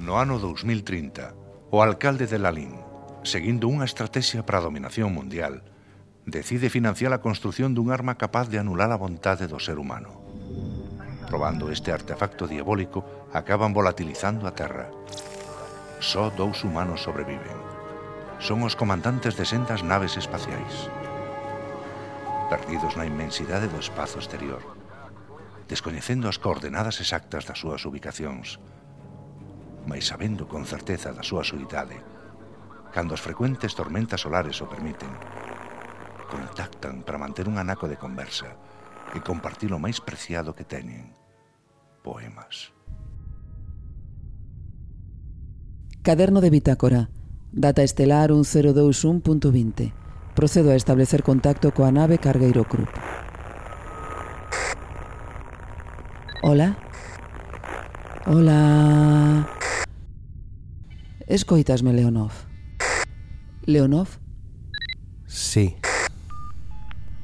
no ano 2030, o alcalde de Lalín, seguindo unha estrategia para a dominación mundial, decide financiar a construción dun arma capaz de anular a vontade do ser humano. Probando este artefacto diabólico, acaban volatilizando a Terra. Só dous humanos sobreviven. Son os comandantes de sendas naves espaciais. Perdidos na inmensidade do espazo exterior, descoñecendo as coordenadas exactas das súas ubicacións, mais sabendo con certeza da súa solidade, cando as frecuentes tormentas solares o permiten, contactan para manter un anaco de conversa e compartir o máis preciado que teñen, poemas. Caderno de bitácora, data estelar 1021.20. Procedo a establecer contacto coa nave Cargueiro Krupp. Hola? Hola? Escoitasme, Leonov. Leonov? Sí.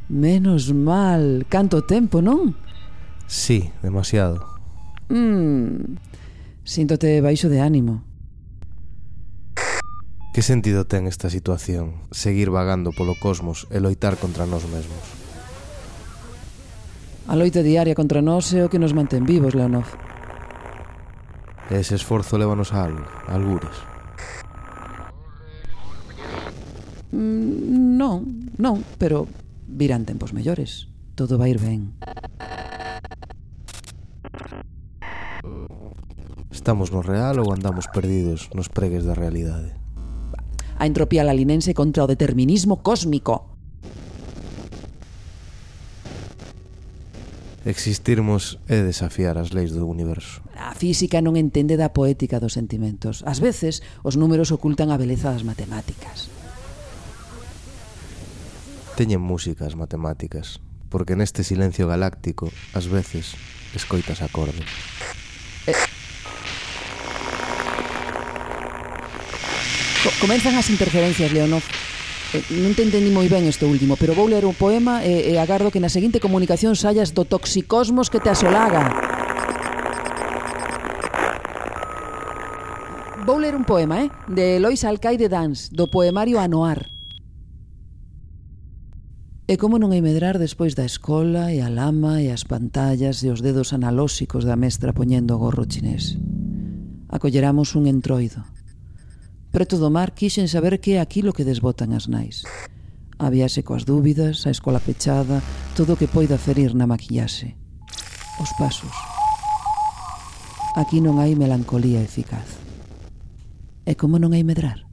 Menos mal. Canto tempo, non? Sí, demasiado. Mm, síntote baixo de ánimo. Que sentido ten esta situación? Seguir vagando polo cosmos e loitar contra nós mesmos. A loita diaria contra nós é o que nos mantén vivos, Leonov. Ese esforzo lévanos a algo, a algures. non, non, pero virán tempos mellores. Todo vai ir ben. Estamos no real ou andamos perdidos nos pregues da realidade? A entropía lalinense contra o determinismo cósmico. Existirmos é desafiar as leis do universo. A física non entende da poética dos sentimentos. Ás veces, os números ocultan a beleza das matemáticas. Teñen músicas matemáticas, porque neste silencio galáctico, ás veces, escoitas acordes. Eh. Comenzan as interferencias, Leonov. Eh, non te entendí moi ben este último, pero vou ler un poema e, e agardo que na seguinte comunicación saias do toxicosmos que te asolaga. Vou ler un poema, eh? De Elois Alcaide Dans, do poemario Anoar. E como non hai medrar despois da escola e a lama e as pantallas e os dedos analóxicos da mestra poñendo o gorro chinés. Acolleramos un entroido. Preto do mar quixen saber que é aquilo que desbotan as nais. Habíase coas dúbidas, a escola pechada, todo o que poida ferir na maquillaxe. Os pasos. Aquí non hai melancolía eficaz. E como non hai medrar?